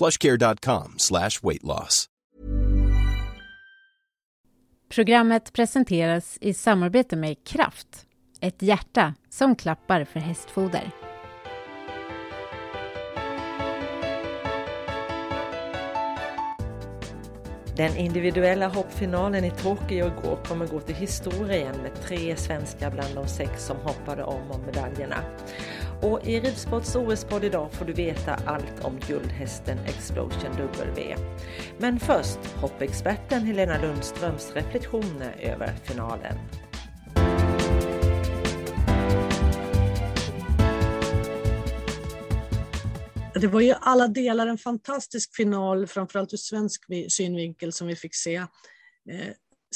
plushcare.com slash weight loss. Programmet presenteras i samarbete med Kraft, ett hjärta som klappar för hästfoder. Den individuella hoppfinalen i Tokyo igår kommer gå till historien med tre svenskar bland de sex som hoppade om om medaljerna. Och i Ridsports OS-podd idag får du veta allt om guldhästen Explosion W. Men först hoppexperten Helena Lundströms reflektioner över finalen. Det var ju alla delar en fantastisk final, framförallt ur svensk synvinkel, som vi fick se. Eh,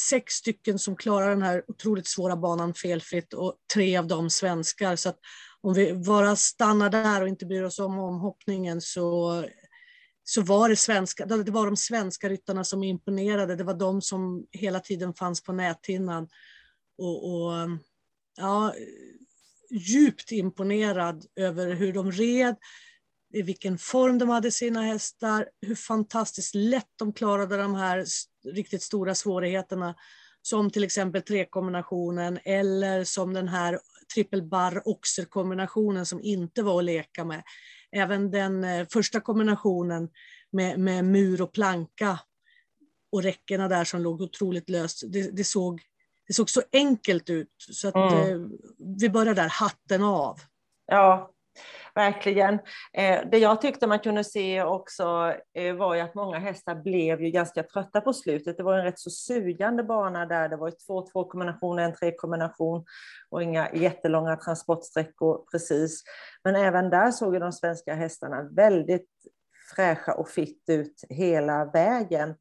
sex stycken som klarar den här otroligt svåra banan felfritt och tre av dem svenskar. Så att om vi bara stannar där och inte bryr oss om omhoppningen så, så var det, svenska, det var de svenska ryttarna som imponerade. Det var de som hela tiden fanns på näthinnan. Och, och ja, djupt imponerad över hur de red, i vilken form de hade sina hästar, hur fantastiskt lätt de klarade de här riktigt stora svårigheterna, som till exempel trekombinationen eller som den här trippelbarr-oxer-kombinationen som inte var att leka med. Även den eh, första kombinationen med, med mur och planka och räckena där som låg otroligt löst, det, det såg, det såg så enkelt ut. Så att, mm. eh, vi börjar där, hatten av. Ja, verkligen. Eh, det jag tyckte man kunde se också eh, var ju att många hästar blev ju ganska trötta på slutet. Det var en rätt så sugande bana där. Det var ju två två kombinationer, en tre kombination och inga jättelånga transportsträckor precis. Men även där såg ju de svenska hästarna väldigt fräscha och fitt ut hela vägen.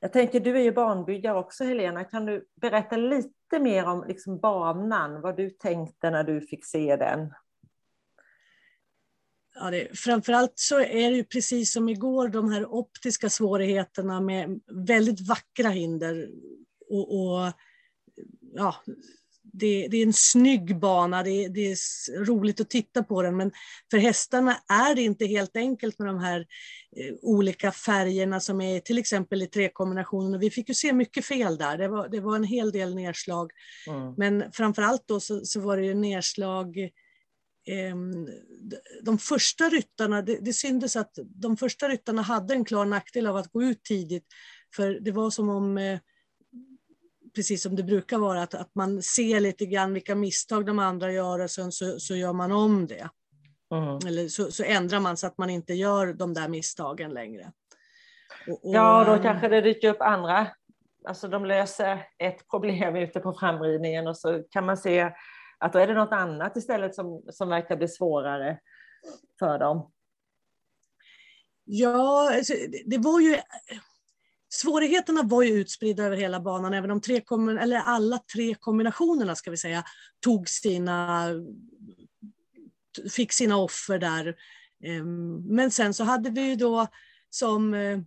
Jag tänker, du är ju banbyggare också Helena, kan du berätta lite mer om liksom banan, vad du tänkte när du fick se den? Ja, det, framförallt så är det ju precis som igår de här optiska svårigheterna med väldigt vackra hinder. Och, och ja, det, det, är en snygg bana, det, det, är roligt att titta på den, men för hästarna är det inte helt enkelt med de här eh, olika färgerna som är till exempel i trekombinationen. Vi fick ju se mycket fel där, det var, det var en hel del nedslag. Mm. Men framförallt då så, så var det ju nedslag de första ryttarna, det, det syntes att de första ryttarna hade en klar nackdel av att gå ut tidigt. För det var som om, eh, precis som det brukar vara, att, att man ser lite grann vilka misstag de andra gör och sen så, så gör man om det. Mm. Eller så, så, ändrar man så att man inte gör de där misstagen längre. Och, och, ja, då kanske det dyker upp andra, alltså de löser ett problem ute på framridningen och så kan man se att då är det något annat istället som, som verkar bli svårare för dem. Ja, alltså, det var ju... Svårigheterna var ju utspridda över hela banan, även om tre, eller alla tre kombinationerna ska vi säga, tog sina, fick sina offer där. Ehm, men sen så hade vi ju då som eh,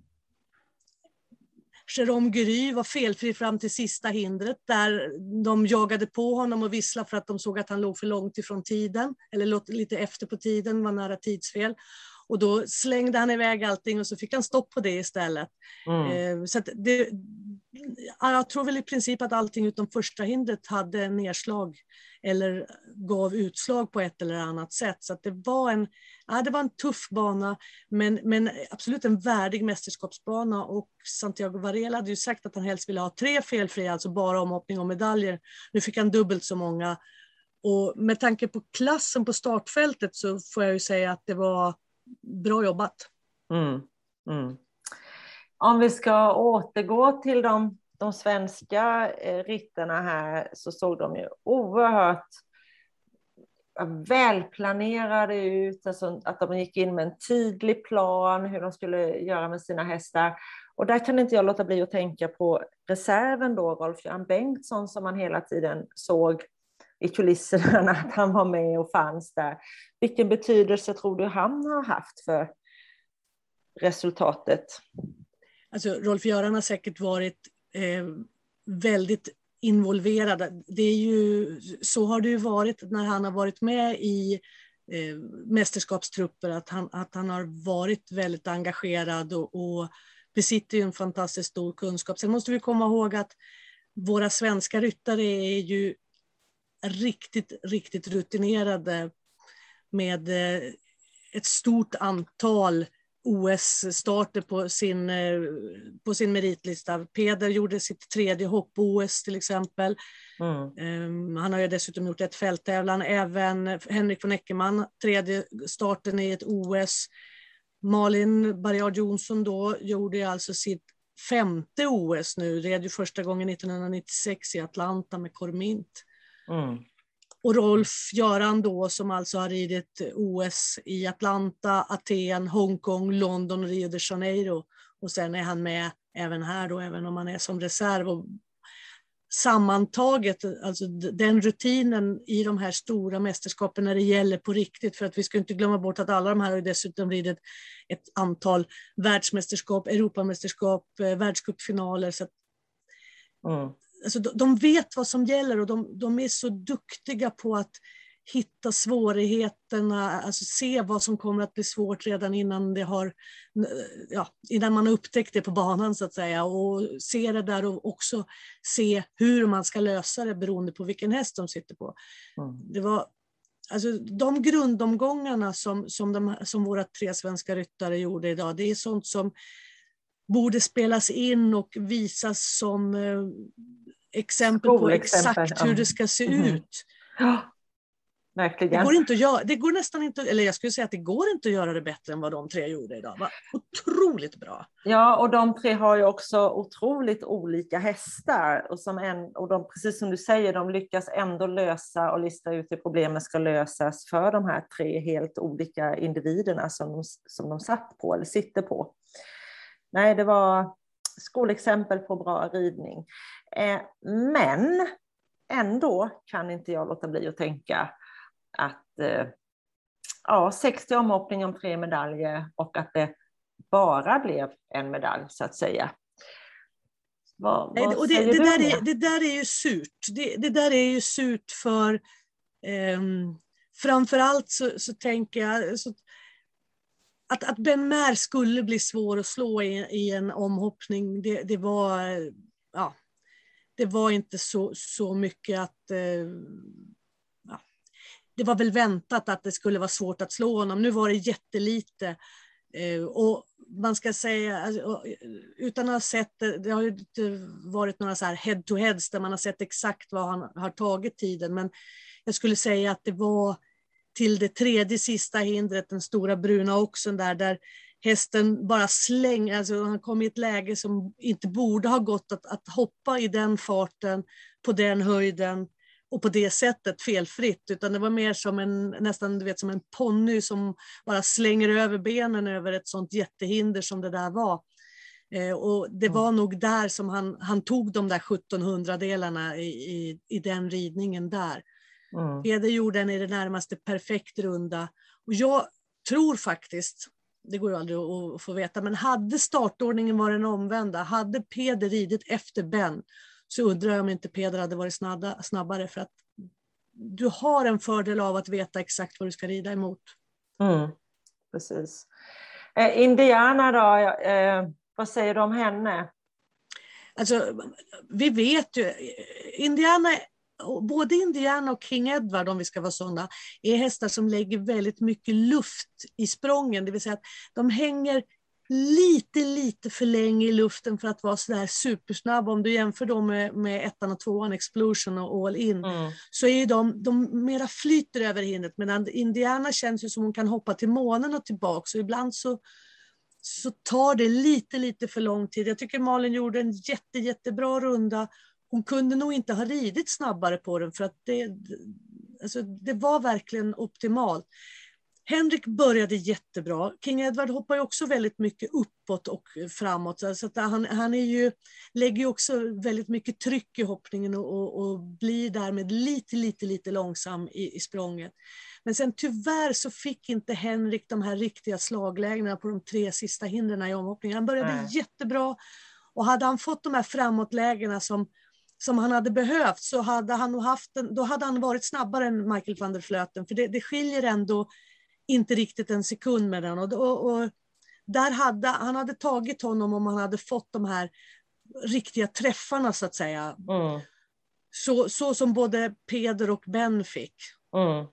Jérôme Gury var felfri fram till sista hindret där de jagade på honom och visslade för att de såg att han låg för långt ifrån tiden, eller lite efter på tiden, var nära tidsfel. Och då slängde han iväg allting och så fick han stopp på det istället. Mm. Eh, så det, jag tror väl i princip att allting utom första hindret hade nedslag eller gav utslag på ett eller annat sätt. Så det, var en, ja, det var en tuff bana, men, men absolut en värdig mästerskapsbana. Och Santiago Varela hade ju sagt att han helst ville ha tre felfria, alltså bara omhoppning och medaljer. Nu fick han dubbelt så många. Och med tanke på klassen på startfältet så får jag ju säga att det var bra jobbat. Mm. Mm. Om vi ska återgå till de, de svenska eh, ritterna här så såg de ju oerhört välplanerade ut, alltså att de gick in med en tydlig plan hur de skulle göra med sina hästar. Och där kan inte jag låta bli att tänka på reserven då, Rolf-Göran Bengtsson, som man hela tiden såg i kulisserna, att han var med och fanns där. Vilken betydelse tror du han har haft för resultatet? Alltså, Rolf-Göran har säkert varit eh, väldigt involverad. Det är ju, så har det ju varit när han har varit med i eh, mästerskapstrupper, att han, att han har varit väldigt engagerad och, och besitter en fantastiskt stor kunskap. Sen måste vi komma ihåg att våra svenska ryttare är ju riktigt, riktigt rutinerade med eh, ett stort antal OS-starter på sin, eh, på sin meritlista. Peder gjorde sitt tredje hopp-OS till exempel. Mm. Ehm, han har ju dessutom gjort ett fälttävlan. Även Henrik von Eckermann, tredje starten i ett OS. Malin Barriard Jonsson då gjorde alltså sitt femte OS nu, red ju första gången 1996 i Atlanta med Cormint. Mm. Och Rolf-Göran då som alltså har ridit OS i Atlanta, Aten, Hongkong, London och Rio de Janeiro. Och sen är han med även här då, även om han är som reserv. Och sammantaget, alltså den rutinen i de här stora mästerskapen när det gäller på riktigt, för att vi ska inte glömma bort att alla de här har dessutom ridit ett antal världsmästerskap, Europamästerskap, eh, världscupfinaler. Så mm alltså, de vet vad som gäller och de, de, är så duktiga på att hitta svårigheterna, alltså se vad som kommer att bli svårt redan innan, det har, ja, innan man har upptäckt det på banan så att säga. Och se det där och också se hur man ska lösa det beroende på vilken häst de sitter på. Mm. Det var, alltså, de grundomgångarna som, som, de, som våra tre svenska ryttare gjorde idag, det är sånt som borde spelas in och visas som eh, exempel på exakt hur det ska se mm. ut. Ja, verkligen. Det går, inte att göra, det går nästan inte, eller jag skulle säga att det går inte att göra det bättre än vad de tre gjorde idag. Var otroligt bra. Ja, och de tre har ju också otroligt olika hästar. Och, som en, och de, precis som du säger, de lyckas ändå lösa och lista ut hur problemen ska lösas för de här tre helt olika individerna som de, som de satt på eller sitter på. Nej, det var skolexempel på bra ridning. Eh, men ändå kan inte jag låta bli att tänka att eh, ja, 60 omhoppning om tre medaljer och att det bara blev en medalj så att säga. Vad, vad och det, det, där är, det där är ju surt. Det, det där är ju surt för eh, framförallt så, så tänker jag så, att, att Ben Mer skulle bli svår att slå i, i en omhoppning, det, det, var, ja, det var inte så, så mycket att... Eh, ja, det var väl väntat att det skulle vara svårt att slå honom. Nu var det jättelite. Eh, och man ska säga, alltså, utan att ha sett det, det har ju inte varit några så här head-to-heads där man har sett exakt vad han har tagit tiden, men jag skulle säga att det var till det tredje sista hindret, den stora bruna oxen där, där hästen bara slänger, alltså han kom i ett läge som inte borde ha gått att, att hoppa i den farten, på den höjden och på det sättet felfritt, utan det var mer som en, nästan du vet, som en ponny som bara slänger över benen över ett sånt jättehinder som det där var. Eh, och det var mm. nog där som han, han tog de där 1700 delarna i, i, i den ridningen där. Mm. Peder gjorde en i det närmaste perfekt runda. Och jag tror faktiskt, det går ju aldrig att få veta, men hade startordningen varit den omvända, hade Peder ridit efter Ben, så undrar jag om inte Peder hade varit snabba, snabbare, för att du har en fördel av att veta exakt vad du ska rida emot. Mm. precis. Eh, Indiana då, eh, vad säger du om henne? Alltså, vi vet ju, Indiana, både Indiana och King Edward, om vi ska vara sådana, är hästar som lägger väldigt mycket luft i sprången, det vill säga att de hänger lite, lite för länge i luften för att vara sådär supersnabba. Om du jämför dem med, med ettan och tvåan, Explosion och All In, mm. så är de, de mera flyter över hindret. Medan Indiana känns ju som hon kan hoppa till månen och tillbaka. Så ibland så, så tar det lite, lite för lång tid. Jag tycker Malin gjorde en jätte, jättebra runda. Hon kunde nog inte ha ridit snabbare på den för att det, alltså, det var verkligen optimalt. Henrik började jättebra. King Edward hoppar ju också väldigt mycket uppåt och framåt. Så att han, han är ju, lägger ju också väldigt mycket tryck i hoppningen och, och, och blir därmed lite, lite, lite långsam i, i språnget. Men sen tyvärr så fick inte Henrik de här riktiga slaglägena på de tre sista hindren i omhoppningen. Han började Nej. jättebra och hade han fått de här framåtlägena som, som han hade behövt så hade han nog haft en, då hade han varit snabbare än Michael van der Flöten. För det, det skiljer ändå inte riktigt en sekund med den. Och, och, och, där hade, han hade tagit honom om han hade fått de här riktiga träffarna så att säga. Mm. Så, så som både Peder och Ben fick. Mm.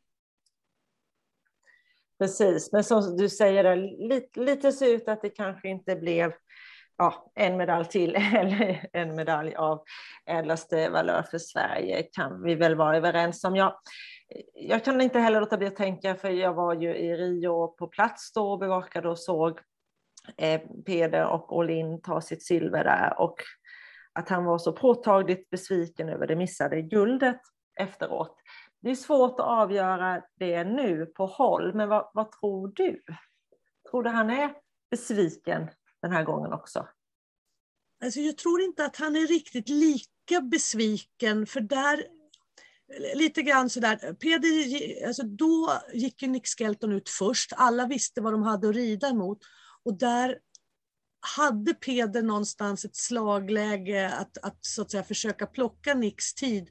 Precis, men som du säger, lite, lite så ut att det kanske inte blev ja, en medalj till eller en medalj av ädlaste valör för Sverige kan vi väl vara överens om. Jag, jag kan inte heller låta bli att tänka, för jag var ju i Rio på plats då och bevakade och såg eh, Peder och Olin ta sitt silver där och att han var så påtagligt besviken över det missade guldet efteråt. Det är svårt att avgöra det nu på håll, men vad, vad tror du? Tror du han är besviken den här gången också? Alltså jag tror inte att han är riktigt lika besviken, för där lite grann sådär, Peder, alltså då gick ju Nick Skelton ut först, alla visste vad de hade att rida mot och där hade Peder någonstans ett slagläge att, att, så att säga, försöka plocka Nicks tid.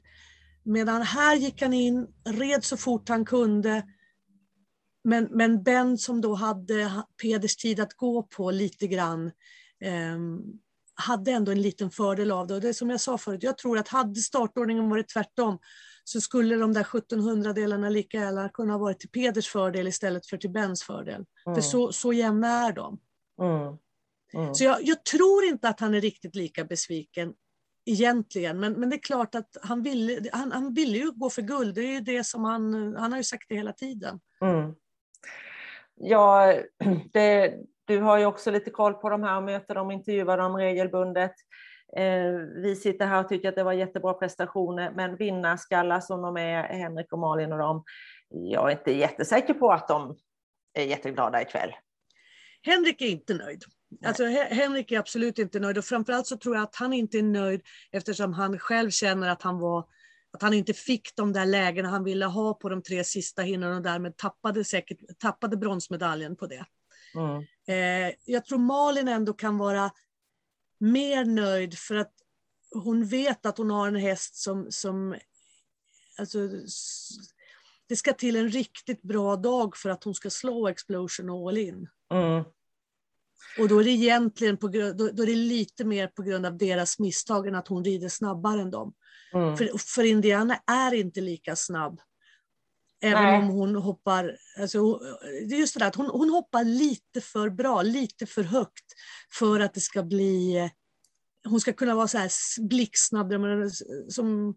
Medan här gick han in, red så fort han kunde, men, men Ben som då hade Peders tid att gå på lite grann, eh, hade ändå en liten fördel av det. Och det är som jag sa förut, jag tror att hade startordningen varit tvärtom så skulle de där 1700 delarna lika gärna kunna vara till Peders fördel istället för till Bens fördel. Mm. För så, så jämna är de. Mm. Mm. Så jag, jag, tror inte att han är riktigt lika besviken egentligen. Men, men det är klart att han ville, han, han ville ju gå för guld. Det är ju det som han, han har ju sagt det hela tiden. Ja, det, du har ju också lite koll på de här och möter dem intervjuar dem regelbundet. Eh, vi sitter här och tycker att det var jättebra prestationer, men vinnarskallar som de är, Henrik och Malin och dem, jag är inte jättesäker på att de är jätteglada ikväll. Henrik är inte nöjd. Alltså, Henrik är absolut inte nöjd och framförallt så tror jag att han inte är nöjd eftersom han själv känner att han var att han inte fick de där lägena han ville ha på de tre sista hinnorna och därmed tappade, säkert, tappade bronsmedaljen på det. Mm. Eh, jag tror Malin ändå kan vara mer nöjd för att hon vet att hon har en häst som, som alltså, det ska till en riktigt bra dag för att hon ska slå Explosion och All In. Mm. Och då är det egentligen på, då, då är det lite mer på grund av deras misstag än att hon rider snabbare än dem. Mm. För, för Indiana är inte lika snabb. Även Nej. om hon hoppar, alltså, det är just det där att hon, hon hoppar lite för bra, lite för högt för att det ska bli, hon ska kunna vara så här blixtsnabb, som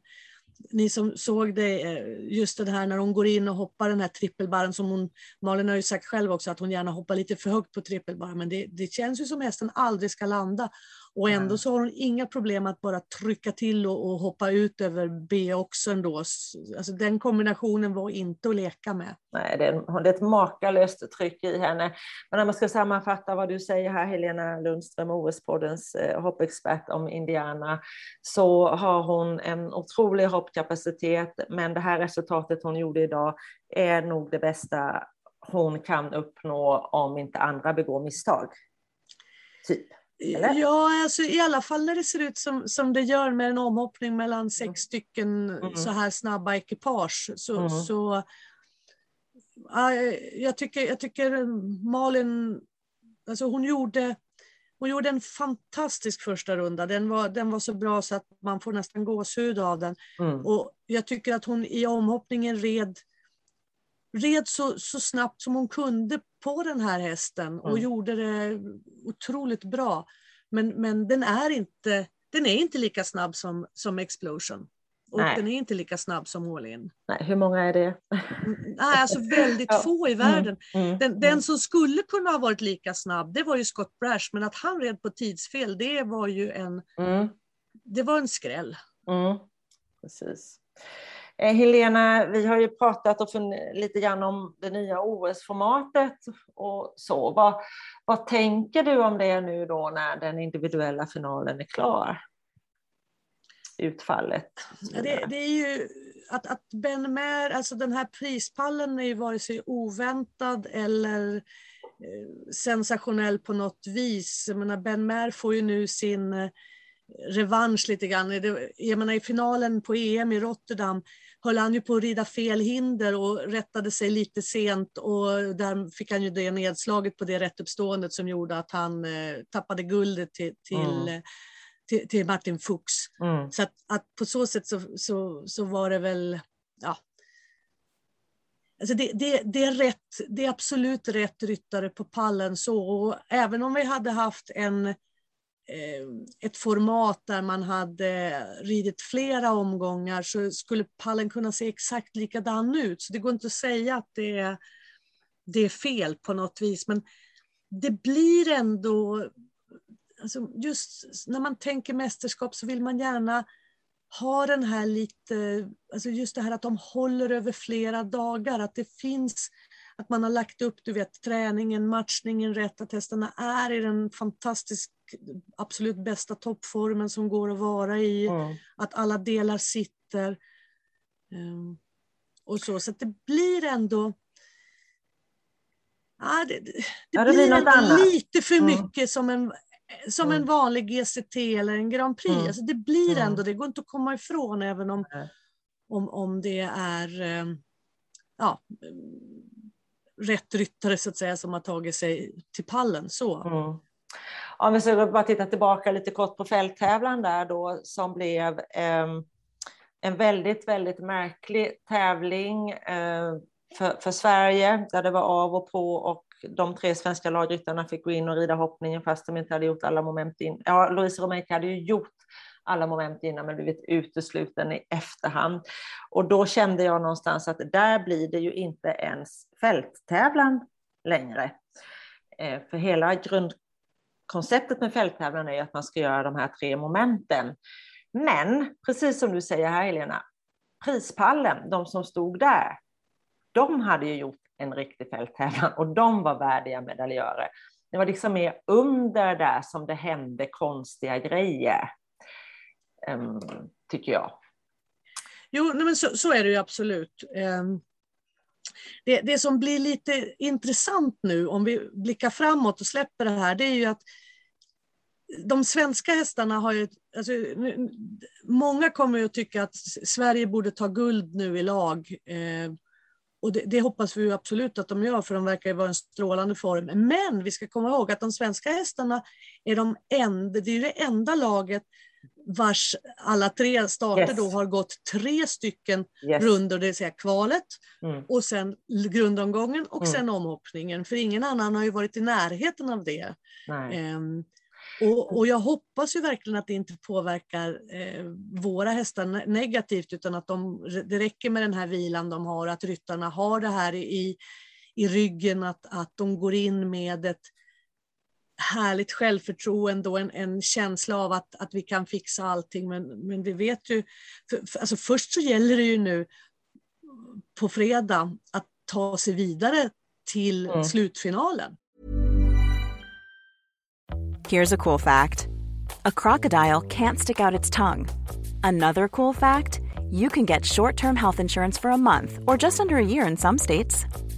ni som såg det, eh, just det här när hon går in och hoppar den här trippelbarren som hon, Malin har ju sagt själv också att hon gärna hoppar lite för högt på trippelbarren, men det, det känns ju som hästen aldrig ska landa. Och ändå så har hon inga problem att bara trycka till och, och hoppa ut över B också ändå. Alltså den kombinationen var inte att leka med. Nej, det är, det är ett makalöst tryck i henne. Men om man ska sammanfatta vad du säger här, Helena Lundström, OS-poddens eh, hoppexpert om Indiana, så har hon en otrolig hoppkapacitet, men det här resultatet hon gjorde idag är nog det bästa hon kan uppnå om inte andra begår misstag. Typ. Eller? Ja, alltså, i alla fall när det ser ut som, som det gör med en omhoppning mellan sex mm. stycken mm. så här snabba ekipage. Så, mm. så jag, tycker, jag tycker Malin, alltså hon gjorde hon gjorde en fantastisk första runda. Den var, den var så bra så att man får nästan gåshud av den. Mm. Och jag tycker att hon i omhoppningen red, red så, så snabbt som hon kunde på den här hästen och mm. gjorde det otroligt bra. Men, men den, är inte, den är inte lika snabb som, som Explosion. Och Nej. den är inte lika snabb som All In. Nej, hur många är det? Nej, alltså väldigt ja. få i världen. Mm, mm, den, den, mm. som skulle kunna ha varit lika snabb, det var ju Scott Brash, men att han red på tidsfel, det var ju en, mm. det var en skräll. Mm, precis. Eh, Helena, vi har ju pratat och lite grann om det nya OS-formatet och så. Vad, vad tänker du om det nu då när den individuella finalen är klar? utfallet. Ja, det, det, är ju att, att Ben Mer, alltså den här prispallen är ju vare sig oväntad eller eh, sensationell på något vis. Jag menar, ben Mer får ju nu sin eh, revansch lite grann. Jag menar, I finalen på EM i Rotterdam höll han ju på att rida fel hinder och rättade sig lite sent och där fick han ju det nedslaget på det rättuppståendet som gjorde att han eh, tappade guldet till, till mm till, till Martin Fuchs. Mm. Så att, att, på så sätt så, så, så var det väl, ja. Alltså det, det, det, är rätt, det är absolut rätt ryttare på pallen så. Och även om vi hade haft en, eh, Eh, ett format där man hade ridit flera omgångar så skulle pallen kunna se exakt likadan ut. Så det går inte att säga att det är, det är fel på något vis. Men det blir ändå alltså just när man tänker mästerskap så vill man gärna ha den här lite, alltså just det här att de håller över flera dagar, att det finns, att man har lagt upp du vet, träningen, matchningen rätt, att hästarna är i den fantastiskt, absolut bästa toppformen som går att vara i, mm. att alla delar sitter. Um, och så, så att det blir ändå Ja, det, det, ja, det blir, blir ändå lite för mm. mycket som en som mm. en vanlig GCT eller en Grand Prix. Mm. Alltså det blir mm. ändå, det går inte att komma ifrån även om, om, om det är eh, ja, rätt ryttare så att säga som har tagit sig till pallen. Så. Mm. Om vi ska bara titta tillbaka lite kort på fälttävlan där då som blev eh, en väldigt, väldigt märklig tävling eh, för, för Sverige där det var av och på och de tre svenska lagryttarna fick gå in och rida hoppningen fast de inte hade gjort alla moment in. Ja, Louise Romeika hade ju gjort alla moment innan men blivit utesluten i efterhand. Och då kände jag någonstans att där blir det ju inte ens fälttävlan längre. Eh, för hela grundkonceptet med fälttävlan är ju att man ska göra de här tre momenten. Men precis som du säger här Helena, prispallen, de som stod där, de hade ju gjort en riktig fälttävlan och de var värdiga medaljörer. Det var liksom mer under där som det hände konstiga grejer, Ehm, tycker jag. Jo, men så, så, är det ju absolut. Ehm, det, det som blir lite intressant nu om vi blickar framåt och släpper det här, det är ju att de svenska hästarna har ju, alltså, många kommer ju att tycka att Sverige borde ta guld nu i lag. Ehm, och det, det, hoppas vi absolut att de gör, för de verkar vara en strålande form. Men vi ska komma ihåg att de svenska hästarna är, de enda, det är det enda laget vars alla tre starter yes. då har gått tre stycken yes. runder, det vill säga kvalet, mm. och sen grundomgången och mm. sen omhoppningen. För ingen annan har ju varit i närheten av det. Um, och, och, jag hoppas ju verkligen att det inte påverkar eh, våra hästar negativt utan att de, det räcker med den här vilan de har, att ryttarna har det här i, i ryggen, att, att de går in med ett härligt självförtroende och en, en känsla av att, att vi kan fixa allting. Men, men vi vet ju, för, för, alltså först så gäller det ju nu på fredag att ta sig vidare till mm. slutfinalen. Here's a cool fact a crocodile can't stick out its tongue. Another cool fact you can get short term health insurance for a month or just under a year in some states.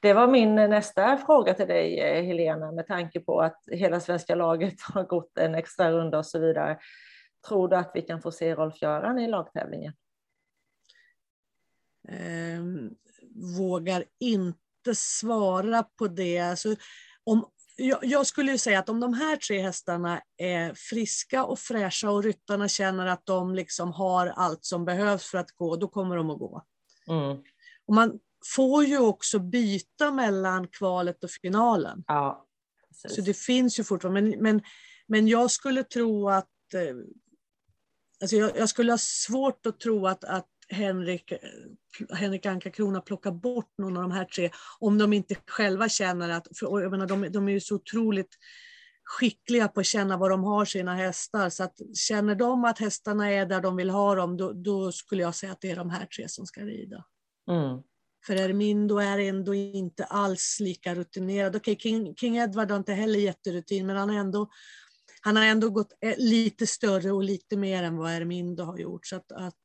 Det var min nästa fråga till dig, eh, Helena, med tanke på att hela svenska laget har gått en extra runda och så vidare. Tror du att vi kan få se Rolf-Göran i lagtävlingen? Eh, vågar inte svara på det. Alltså, om, jag, jag, skulle ju säga att om de här tre hästarna är friska och fräscha och ryttarna känner att de liksom har allt som behövs för att gå, då kommer de att gå. Mm. Och man får ju också byta mellan kvalet och finalen. Ja, så det finns ju fortfarande, men, men, men jag skulle tro att eh, alltså jag, jag, skulle ha svårt att tro att, att Henrik, Henrik Anka Krona plockar bort någon av de här tre om de inte själva känner att, för jag menar, de, de är ju så otroligt skickliga på att känna var de har sina hästar. Så att känner de att hästarna är där de vill ha dem, då, då skulle jag säga att det är de här tre som ska rida. Mm. För Ermindo är ändå inte alls lika rutinerad. Okej, okay, King, King Edward har inte heller jätterutin, men han har ändå, han har ändå gått eh, lite större och lite mer än vad Ermindo har gjort. Så att, att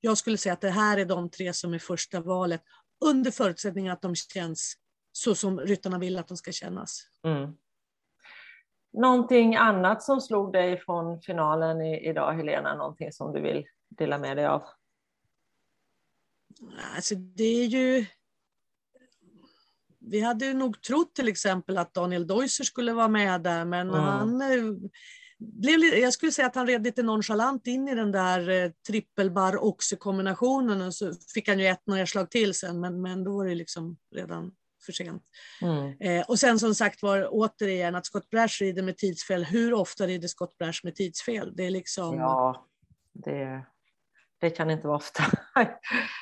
jag skulle säga att det här är de tre som är första valet, under förutsättning att de känns så som ryttarna vill att de ska kännas. Mm. Någonting annat som slog dig från finalen i idag, Helena? Någonting som du vill dela med dig av? Alltså det är ju... Vi hade nog trott till exempel att Daniel Deusser skulle vara med där, men mm. han eh, blev, jag skulle säga att han red lite nonchalant in i den där eh, trippelbar oxe-kombinationen och så fick han ju ett nedslag till sen, men, men då var det liksom redan för sent. Mm. Eh, och sen som sagt var återigen att Scott Brash rider med tidsfel. Hur ofta rider Scott Brash med tidsfel? Det är liksom... Ja, det det kan inte vara ofta.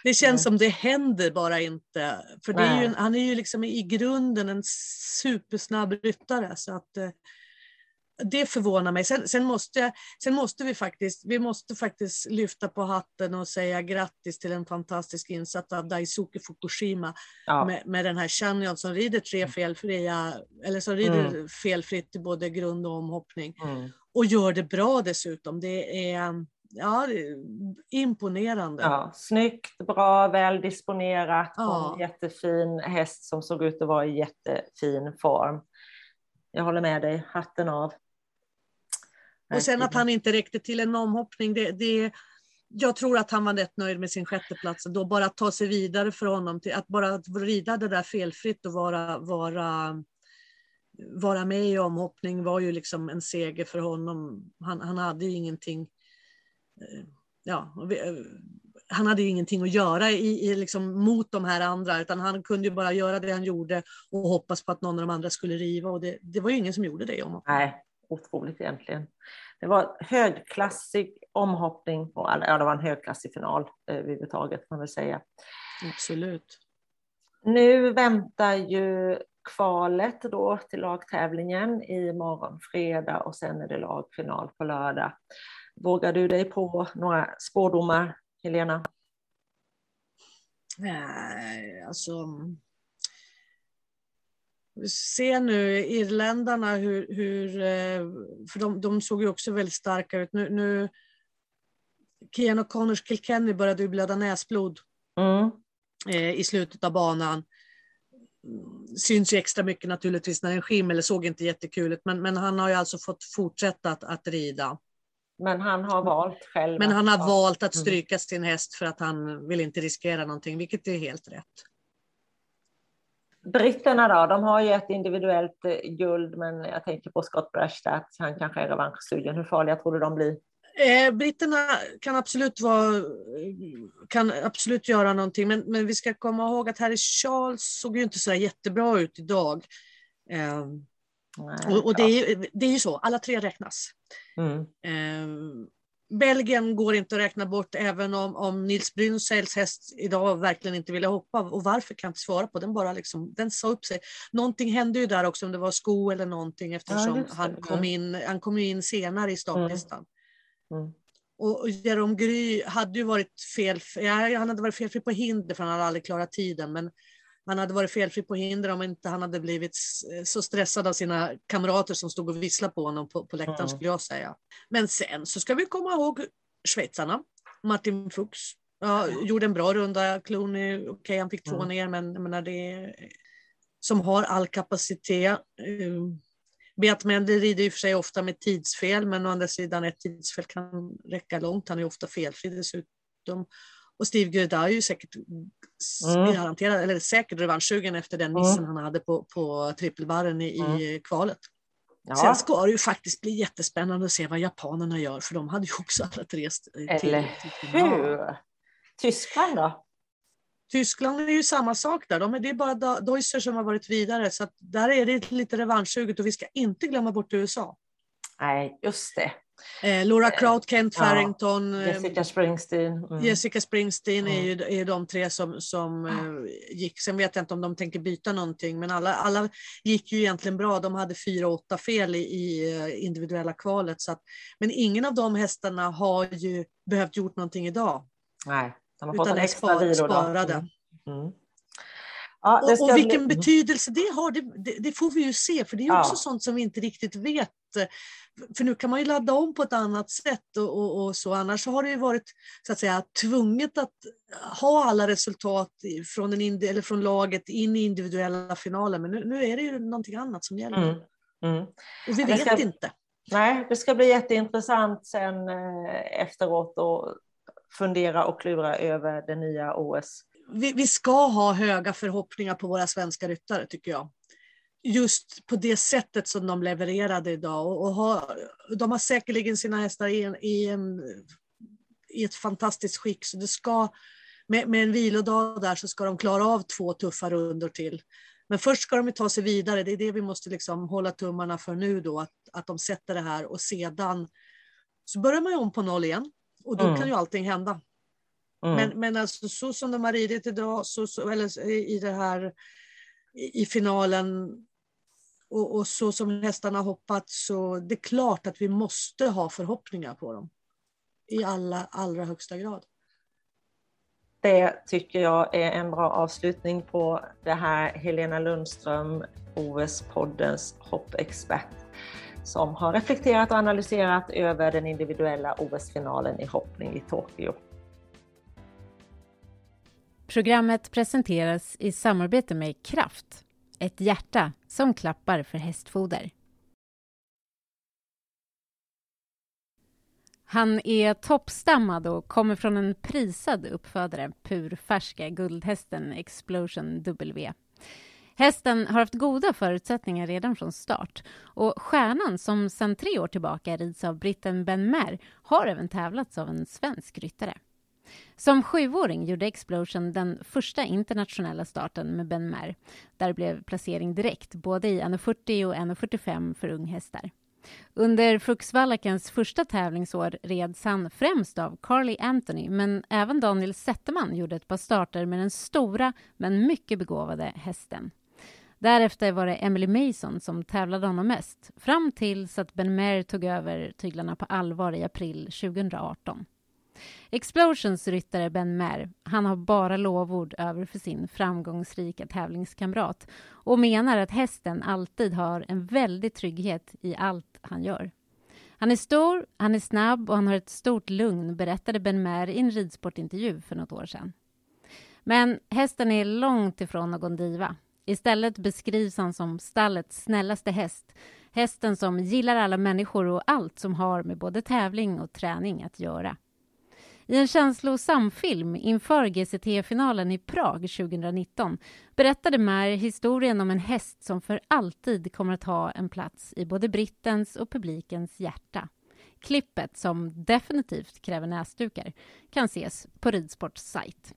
det känns som det händer bara inte. För är ju, han är ju liksom i grunden en supersnabb ryttare. Så att, eh, det förvånar mig. Sen, sen, måste, sen måste vi faktiskt, vi måste faktiskt lyfta på hatten och säga grattis till en fantastisk insats av Daisuke Fukushima ja. med, med den här Chanyon som rider tre mm. felfria, eller som rider mm. felfritt i både grund och omhoppning. Mm. Och gör det bra dessutom. Det är ja, imponerande. Ja, snyggt, bra, väl disponerat, ja. en jättefin häst som såg ut att vara i jättefin form. Jag håller med dig, hatten av. Och sen att han inte räckte till en omhoppning, det, det, jag tror att han var rätt nöjd med sin sjätteplats. Då bara att ta sig vidare för honom, till, att bara rida det där felfritt och vara, vara, vara med i omhoppning var ju liksom en seger för honom. Han, han hade ju ingenting ja, eh, han hade ju ingenting att göra i, i liksom mot de här andra, utan han kunde ju bara göra det han gjorde och hoppas på att någon av de andra skulle riva. Och det, det var ju ingen som gjorde det. Om Nej, otroligt egentligen. Det var högklassig omhoppning, och, ja det var en högklassig final eh, överhuvudtaget kan man väl säga. Absolut. Nu väntar ju kvalet då till lagtävlingen i morgon fredag och sen är det lagfinal på lördag. Vågar du dig på några spårdomar, Helena? Nej, alltså se nu irländarna hur, hur eh, för de, de, såg ju också väldigt starka ut. Nu, nu Kian och Connors Kilkenny började ju blöda näsblod mm. eh, i slutet av banan. Syns ju extra mycket naturligtvis när en skimmel såg inte jättekul ut, men, men han har ju alltså fått fortsätta att, att rida. Men han har valt själv. Men han har valt att mm. stryka sin häst för att han vill inte riskera någonting, vilket är helt rätt. Britterna då, de har ju ett individuellt eh, guld, men jag tänker på Scott Brashtat, han kanske är revanschsugen. Hur farliga tror du de blir? Eh, britterna kan absolut, vara, kan absolut göra någonting, men, men vi ska komma ihåg att Harry Charles såg ju inte så jättebra ut idag. Eh, Nej, och, och det, är, det är ju så, alla tre räknas. Mm. Eh, Belgien går inte att räkna bort även om, om Nils Brynsäls häst idag verkligen inte ville hoppa. Och varför kan jag inte svara på. Den bara liksom, den sa upp sig. Någonting hände ju där också, om det var sko eller någonting eftersom ja, han, kom in, han kom in senare i startlistan. Mm. Mm. Och Jerome Gry hade ju varit fel, ja, han hade varit felfri på hinder för han hade aldrig klarat tiden. Men han hade varit felfri på hinder om inte han hade blivit så stressad av sina kamrater som stod och visslade på honom på, på läktaren mm. skulle jag säga. Men sen så ska vi komma ihåg schweizarna. Martin Fuchs ja, gjorde en bra runda. Clooney, okej okay, han fick två mm. ner men jag menar det som har all kapacitet. Um, Beat Mendel rider i och för sig ofta med tidsfel men å andra sidan ett tidsfel kan räcka långt. Han är ofta felfri dessutom. Och Steve Goodeye är ju säkert mm. garanterad, eller säkert revanschsugen efter den missen mm. han hade på, på trippelbarren i, mm. i kvalet. Ja. Sen ska det ju faktiskt bli jättespännande att se vad japanerna gör, för de hade ju också alla rest till. Eller hur? Tyskland då? Tyskland är ju samma sak där. De är, det är bara Deusser som har varit vidare, så där är det lite revanschsuget och vi ska inte glömma bort USA. Nej, just det. Eh, Laura Kraut, Kent Farrington, ja, Jessica Springsteen. Mm. Jessica Springsteen mm. är ju är de tre som, som mm. gick. Sen vet jag inte om de tänker byta någonting, men alla, alla gick ju egentligen bra. De hade fyra, åtta fel i, i eh, individuella kvalet. Så att, men ingen av de hästarna har ju behövt gjort någonting idag. Nej, de har fått en extra vilo. Sparade. Mm. Mm. Ja, och, och, vilken bli... betydelse det har, det, det, det, får vi ju se, för det är också ja. sånt som vi inte riktigt vet. För nu kan man ju ladda om på ett annat sätt och, och, och, så. Annars har det ju varit så att säga tvunget att ha alla resultat från, en eller från laget in i individuella finaler. Men nu, nu är det ju någonting annat som gäller. Mm. Mm. Och vi vet ska, inte. Nej, det ska bli jätteintressant sen eh, efteråt att fundera och klura över det nya OS vi, vi, ska ha höga förhoppningar på våra svenska ryttare tycker jag. Just på det sättet som de levererade idag. Och, och ha, de har säkerligen sina hästar i, en, i, en, i ett fantastiskt skick. Så det ska, med, med en vilodag där så ska de klara av två tuffa rundor till. Men först ska de ta sig vidare. Det är det vi måste liksom hålla tummarna för nu då, att, att de sätter det här och sedan så börjar man ju om på noll igen. Och då mm. kan ju allting hända. Mm. Men, men alltså så som de har ridit idag, så, så, eller i det här i finalen, och, och, så som hästarna hoppat så det är klart att vi måste ha förhoppningar på dem. I alla, allra högsta grad. Det tycker jag är en bra avslutning på det här Helena Lundström, OS-poddens hoppexpert, som har reflekterat och analyserat över den individuella OS-finalen i hoppning i Tokyo. Programmet presenteras i samarbete med Kraft, ett hjärta som klappar för hästfoder. Han är toppstammad och kommer från en prisad uppfödare, purfärska guldhästen Explosion W. Hästen har haft goda förutsättningar redan från start och stjärnan som sedan tre år tillbaka rids av britten Ben Mer har även tävlats av en svensk ryttare. Som sjuåring gjorde Explosion den första internationella starten med Ben Mer. Där blev placering direkt, både i 1,40 och 1,45 för unghästar. Under Fuxvallakens första tävlingsår reds han främst av Carly Anthony men även Daniel Zetterman gjorde ett par starter med den stora men mycket begåvade hästen. Därefter var det Emily Mason som tävlade honom mest fram tills att Ben Mer tog över tyglarna på allvar i april 2018. Explosions ryttare Ben Mer, han har bara lovord över för sin framgångsrika tävlingskamrat och menar att hästen alltid har en väldig trygghet i allt han gör. Han är stor, han är snabb och han har ett stort lugn, berättade Ben Mer i en ridsportintervju för något år sedan. Men hästen är långt ifrån någon diva. Istället beskrivs han som stallets snällaste häst. Hästen som gillar alla människor och allt som har med både tävling och träning att göra. I en känslosam film inför GCT-finalen i Prag 2019 berättade Mer historien om en häst som för alltid kommer att ha en plats i både brittens och publikens hjärta. Klippet, som definitivt kräver näsdukar, kan ses på Ridsports sajt.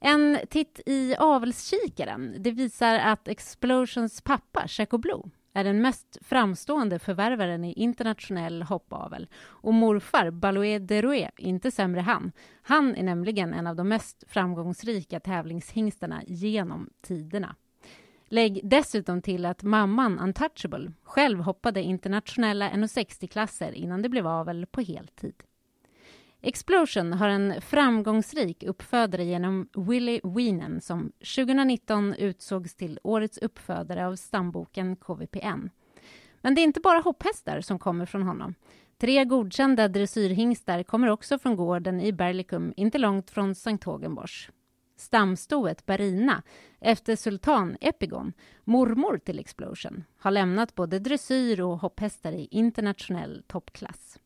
En titt i avelskikaren det visar att Explosions pappa, Checo Blue, är den mest framstående förvärvaren i internationell hoppavel. Och morfar, Baloé Derouet, inte sämre han. Han är nämligen en av de mest framgångsrika tävlingshingstarna genom tiderna. Lägg dessutom till att mamman Untouchable själv hoppade internationella 60 klasser innan det blev avel på heltid. Explosion har en framgångsrik uppfödare genom Willy Wienen som 2019 utsågs till årets uppfödare av stamboken KVPN. Men det är inte bara hopphästar som kommer från honom. Tre godkända dressyrhingstar kommer också från gården i Berlikum inte långt från Sankt Hågenbors. Stamstoet Barina, efter sultan Epigon, mormor till Explosion, har lämnat både dressyr och hopphästar i internationell toppklass.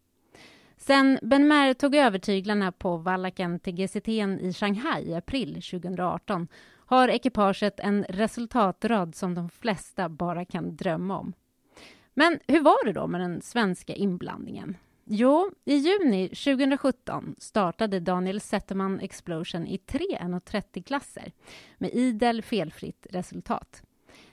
Sen Ben Mer tog över tyglarna på Wallaken till GCT'n i Shanghai i april 2018 har ekipaget en resultatrad som de flesta bara kan drömma om. Men hur var det då med den svenska inblandningen? Jo, i juni 2017 startade Daniel Zetterman Explosion i tre 1,30-klasser med idel felfritt resultat.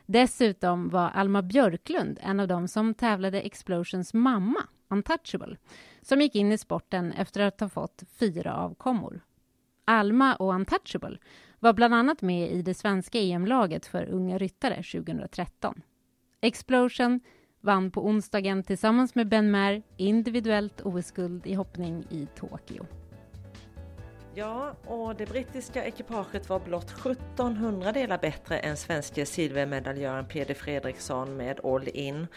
Dessutom var Alma Björklund en av dem som tävlade Explosions mamma, Untouchable, som gick in i sporten efter att ha fått fyra avkommor. Alma och Untouchable var bland annat med i det svenska EM-laget för unga ryttare 2013. Explosion vann på onsdagen tillsammans med Ben Mer individuellt OS-guld i hoppning i Tokyo. Ja, och det brittiska ekipaget var blott 1700 delar bättre än svenske silvermedaljören Peder Fredriksson med All In.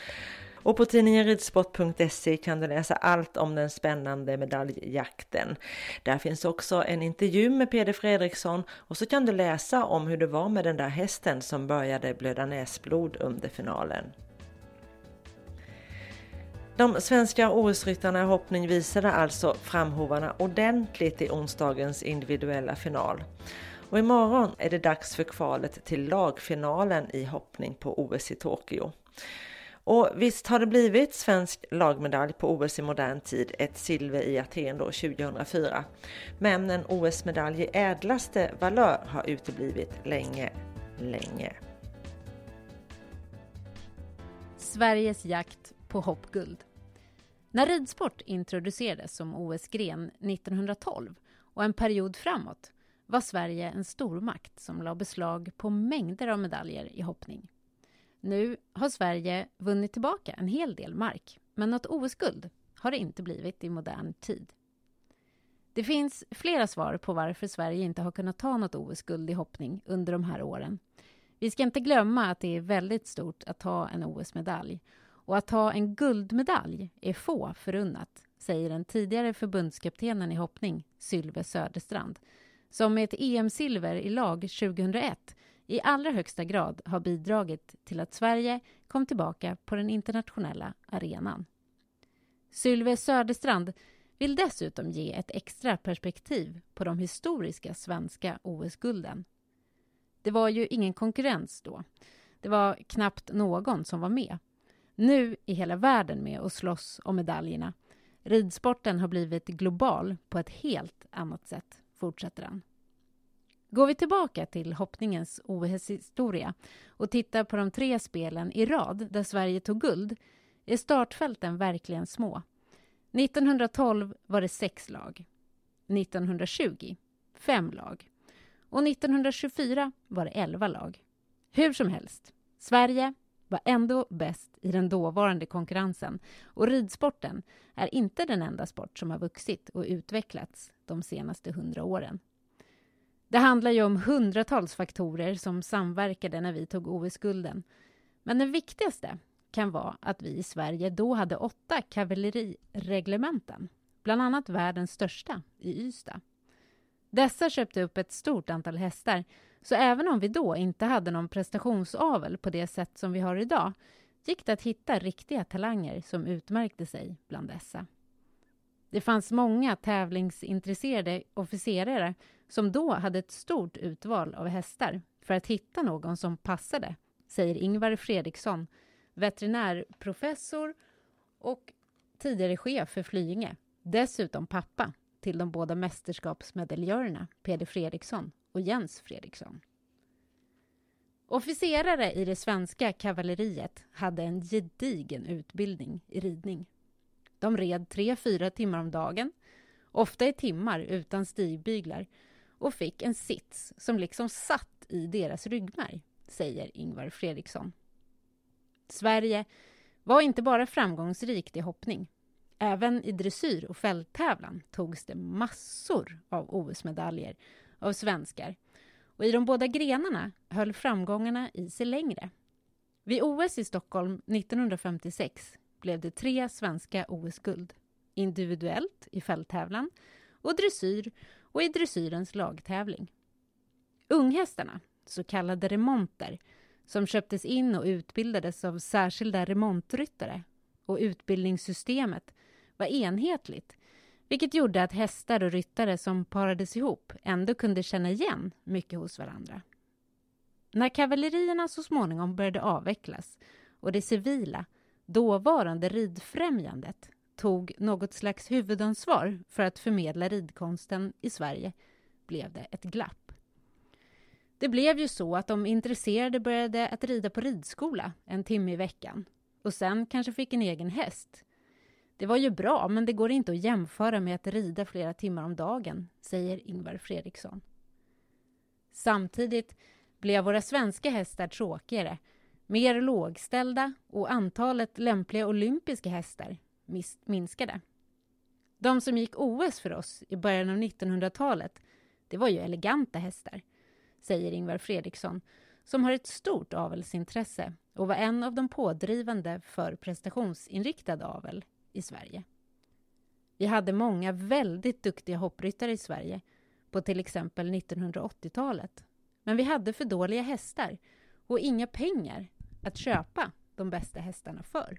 Och på tidningen ridsport.se kan du läsa allt om den spännande medaljjakten. Där finns också en intervju med Peder Fredriksson och så kan du läsa om hur det var med den där hästen som började blöda näsblod under finalen. De svenska OS-ryttarna i hoppning visade alltså framhovarna ordentligt i onsdagens individuella final. Och imorgon är det dags för kvalet till lagfinalen i hoppning på OS i Tokyo. Och visst har det blivit svensk lagmedalj på OS i modern tid, ett silver i Aten då 2004. Men en OS-medalj i ädlaste valör har uteblivit länge, länge. Sveriges jakt på hoppguld. När ridsport introducerades som OS-gren 1912 och en period framåt var Sverige en stormakt som la beslag på mängder av medaljer i hoppning. Nu har Sverige vunnit tillbaka en hel del mark, men något OS-guld har det inte blivit i modern tid. Det finns flera svar på varför Sverige inte har kunnat ta något OS-guld i hoppning under de här åren. Vi ska inte glömma att det är väldigt stort att ta en OS-medalj. Och att ta en guldmedalj är få förunnat, säger den tidigare förbundskaptenen i hoppning, Sylve Söderstrand, som med ett EM-silver i lag 2001 i allra högsta grad har bidragit till att Sverige kom tillbaka på den internationella arenan. Sylve Söderstrand vill dessutom ge ett extra perspektiv på de historiska svenska OS-gulden. Det var ju ingen konkurrens då. Det var knappt någon som var med. Nu är hela världen med och slåss om medaljerna. Ridsporten har blivit global på ett helt annat sätt, fortsätter han. Går vi tillbaka till hoppningens OS-historia och tittar på de tre spelen i rad där Sverige tog guld är startfälten verkligen små. 1912 var det sex lag. 1920 fem lag. Och 1924 var det elva lag. Hur som helst, Sverige var ändå bäst i den dåvarande konkurrensen och ridsporten är inte den enda sport som har vuxit och utvecklats de senaste hundra åren. Det handlar ju om hundratals faktorer som samverkade när vi tog OS-gulden. Men den viktigaste kan vara att vi i Sverige då hade åtta kavallerireglementen, bland annat världens största i Ystad. Dessa köpte upp ett stort antal hästar, så även om vi då inte hade någon prestationsavel på det sätt som vi har idag gick det att hitta riktiga talanger som utmärkte sig bland dessa. Det fanns många tävlingsintresserade officerare som då hade ett stort utval av hästar för att hitta någon som passade, säger Ingvar Fredriksson, veterinärprofessor och tidigare chef för Flyinge. Dessutom pappa till de båda mästerskapsmedaljörerna Peder Fredriksson och Jens Fredriksson. Officerare i det svenska kavalleriet hade en gedigen utbildning i ridning. De red tre, fyra timmar om dagen, ofta i timmar utan stigbyglar och fick en sits som liksom satt i deras ryggmärg, säger Ingvar Fredriksson. Sverige var inte bara framgångsrikt i hoppning. Även i dressyr och fälttävlan togs det massor av OS-medaljer av svenskar. Och i de båda grenarna höll framgångarna i sig längre. Vid OS i Stockholm 1956 blev det tre svenska OS-guld. Individuellt i fälttävlan och dressyr och i dressyrens lagtävling. Unghästarna, så kallade remonter, som köptes in och utbildades av särskilda remontryttare och utbildningssystemet var enhetligt vilket gjorde att hästar och ryttare som parades ihop ändå kunde känna igen mycket hos varandra. När kavallerierna så småningom började avvecklas och det civila, dåvarande ridfrämjandet tog något slags huvudansvar för att förmedla ridkonsten i Sverige blev det ett glapp. Det blev ju så att de intresserade började att rida på ridskola en timme i veckan och sen kanske fick en egen häst. Det var ju bra, men det går inte att jämföra med att rida flera timmar om dagen, säger Ingvar Fredriksson. Samtidigt blev våra svenska hästar tråkigare, mer lågställda och antalet lämpliga olympiska hästar minskade. De som gick OS för oss i början av 1900-talet, det var ju eleganta hästar, säger Ingvar Fredriksson, som har ett stort avelsintresse och var en av de pådrivande för prestationsinriktad avel i Sverige. Vi hade många väldigt duktiga hoppryttare i Sverige på till exempel 1980-talet. Men vi hade för dåliga hästar och inga pengar att köpa de bästa hästarna för.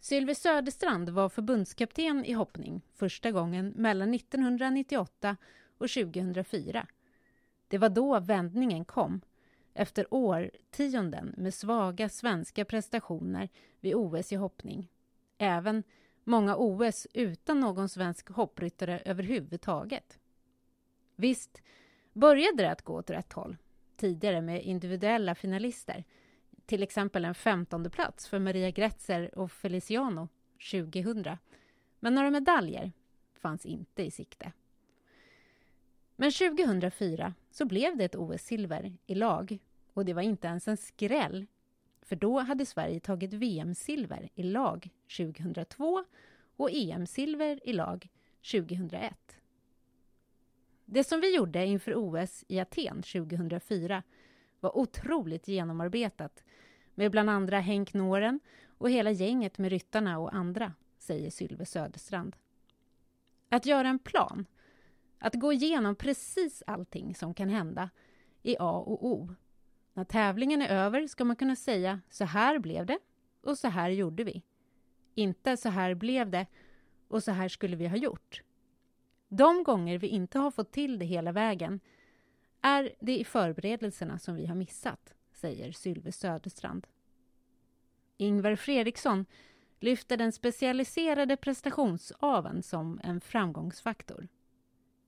Sylve Söderstrand var förbundskapten i hoppning första gången mellan 1998 och 2004. Det var då vändningen kom efter årtionden med svaga svenska prestationer vid OS i hoppning. Även många OS utan någon svensk hoppryttare överhuvudtaget. Visst började det att gå åt rätt håll tidigare med individuella finalister till exempel en femtonde plats för Maria Gretzer och Feliciano 2000. Men några medaljer fanns inte i sikte. Men 2004 så blev det ett OS-silver i lag Och det var inte ens en skräll, för då hade Sverige tagit VM-silver i lag 2002 och EM-silver i lag 2001. Det som vi gjorde inför OS i Aten 2004 var otroligt genomarbetat med bland andra Henk Noren och hela gänget med ryttarna och andra, säger Sylve Söderstrand. Att göra en plan, att gå igenom precis allting som kan hända, är A och O. När tävlingen är över ska man kunna säga så här blev det och så här gjorde vi. Inte så här blev det och så här skulle vi ha gjort. De gånger vi inte har fått till det hela vägen är det i förberedelserna som vi har missat, säger Sylve Söderstrand. Ingvar Fredriksson lyfter den specialiserade prestationsaven som en framgångsfaktor.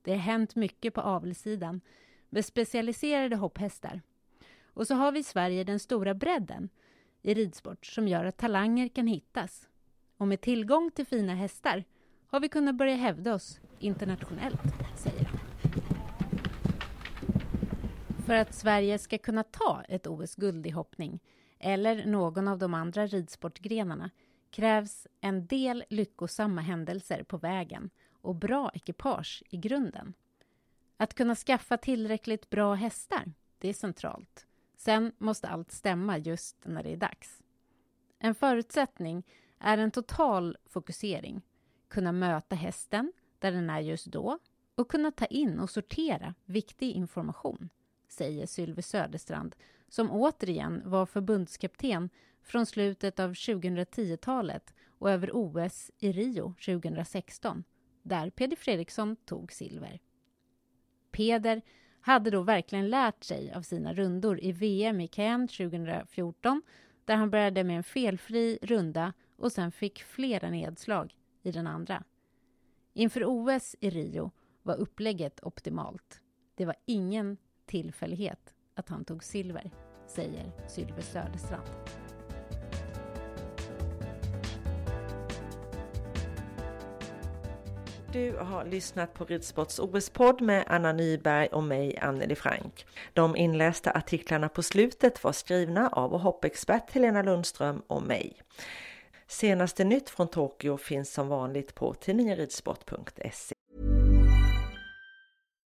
Det har hänt mycket på avelssidan med specialiserade hopphästar. Och så har vi i Sverige den stora bredden i ridsport som gör att talanger kan hittas. Och med tillgång till fina hästar har vi kunnat börja hävda oss internationellt, säger han. För att Sverige ska kunna ta ett OS-guld i hoppning eller någon av de andra ridsportgrenarna krävs en del lyckosamma händelser på vägen och bra ekipage i grunden. Att kunna skaffa tillräckligt bra hästar, det är centralt. Sen måste allt stämma just när det är dags. En förutsättning är en total fokusering. Kunna möta hästen där den är just då och kunna ta in och sortera viktig information, säger Sylve Söderstrand som återigen var förbundskapten från slutet av 2010-talet och över OS i Rio 2016, där Peder Fredriksson tog silver. Peder hade då verkligen lärt sig av sina rundor i VM i Cannes 2014 där han började med en felfri runda och sen fick flera nedslag i den andra. Inför OS i Rio var upplägget optimalt. Det var ingen tillfällighet att han tog silver, säger Sylve Söderstrand. Du har lyssnat på Ridsports OS-podd med Anna Nyberg och mig, Anneli Frank. De inlästa artiklarna på slutet var skrivna av hoppexpert Helena Lundström och mig. Senaste nytt från Tokyo finns som vanligt på tidningenridsport.se.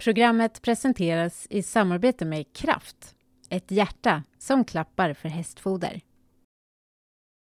Programmet presenteras i samarbete med Kraft, ett hjärta som klappar för hästfoder.